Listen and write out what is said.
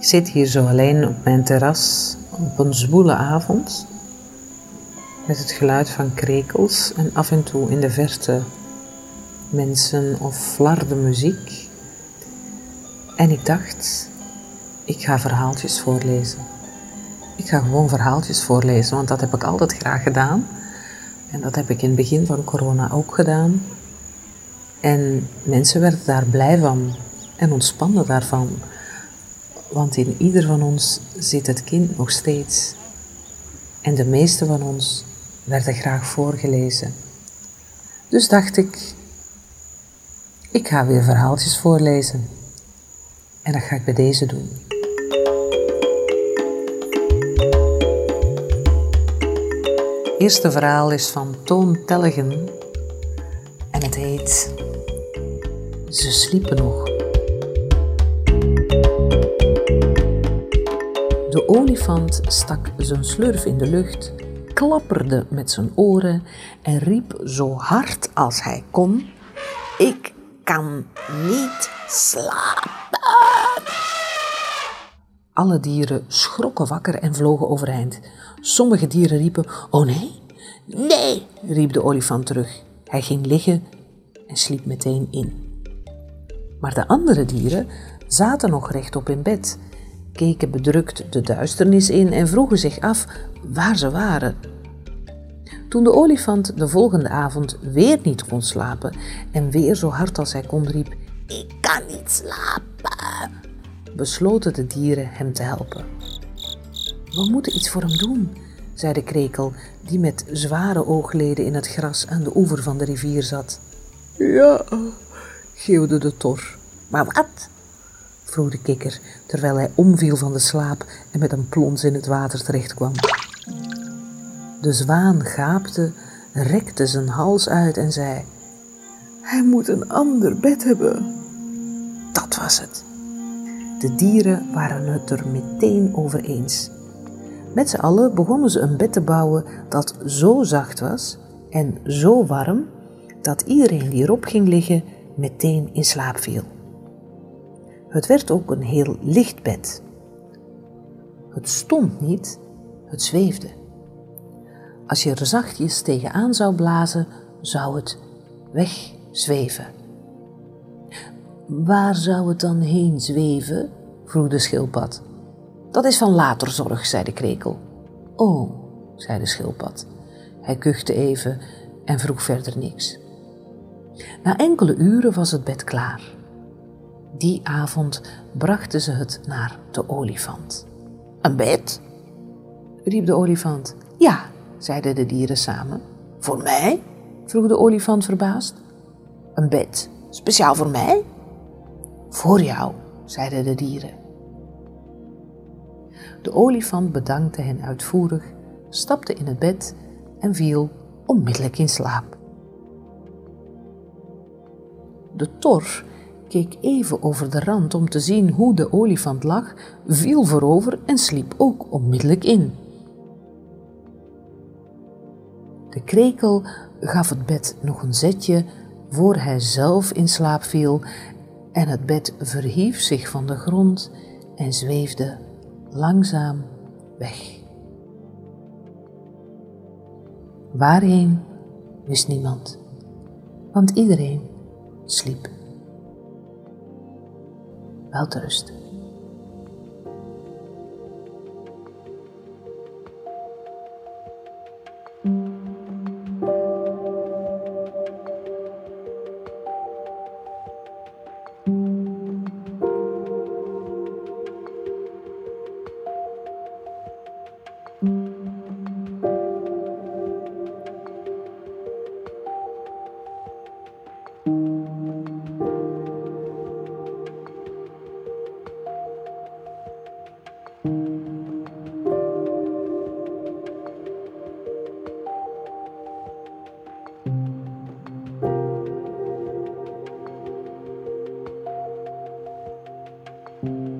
Ik zit hier zo alleen op mijn terras op een zwoele avond met het geluid van krekels en af en toe in de verte mensen of flarde muziek. En ik dacht, ik ga verhaaltjes voorlezen. Ik ga gewoon verhaaltjes voorlezen, want dat heb ik altijd graag gedaan. En dat heb ik in het begin van corona ook gedaan. En mensen werden daar blij van en ontspannen daarvan. Want in ieder van ons zit het kind nog steeds. En de meeste van ons werden graag voorgelezen. Dus dacht ik, ik ga weer verhaaltjes voorlezen. En dat ga ik bij deze doen. Het eerste verhaal is van Toon Tellegen en het heet Ze sliepen nog. De olifant stak zijn slurf in de lucht, klapperde met zijn oren en riep zo hard als hij kon: Ik kan niet slapen. Alle dieren schrokken wakker en vlogen overeind. Sommige dieren riepen: Oh nee, nee, riep de olifant terug. Hij ging liggen en sliep meteen in. Maar de andere dieren zaten nog rechtop in bed, keken bedrukt de duisternis in en vroegen zich af waar ze waren. Toen de olifant de volgende avond weer niet kon slapen en weer zo hard als hij kon riep: Ik kan niet slapen, besloten de dieren hem te helpen. We moeten iets voor hem doen, zei de krekel, die met zware oogleden in het gras aan de oever van de rivier zat. Ja, geeuwde de tor. Maar wat? Vroeg de kikker, terwijl hij omviel van de slaap en met een plons in het water terechtkwam. De zwaan gaapte, rekte zijn hals uit en zei: Hij moet een ander bed hebben. Dat was het. De dieren waren het er meteen over eens. Met z'n allen begonnen ze een bed te bouwen dat zo zacht was en zo warm dat iedereen die erop ging liggen meteen in slaap viel. Het werd ook een heel licht bed. Het stond niet, het zweefde. Als je er zachtjes tegenaan zou blazen, zou het wegzweven. Waar zou het dan heen zweven? vroeg de schildpad. Dat is van later zorg, zei de krekel. Oh, zei de schildpad. Hij kuchte even en vroeg verder niks. Na enkele uren was het bed klaar. Die avond brachten ze het naar de olifant. Een bed? riep de olifant. Ja, zeiden de dieren samen. Voor mij? vroeg de olifant verbaasd. Een bed, speciaal voor mij? Voor jou, zeiden de dieren. De olifant bedankte hen uitvoerig, stapte in het bed en viel onmiddellijk in slaap. De tor keek even over de rand om te zien hoe de olifant lag, viel voorover en sliep ook onmiddellijk in. De krekel gaf het bed nog een zetje voor hij zelf in slaap viel en het bed verhief zich van de grond en zweefde langzaam weg. Waarheen wist niemand, want iedereen sliep rusten. you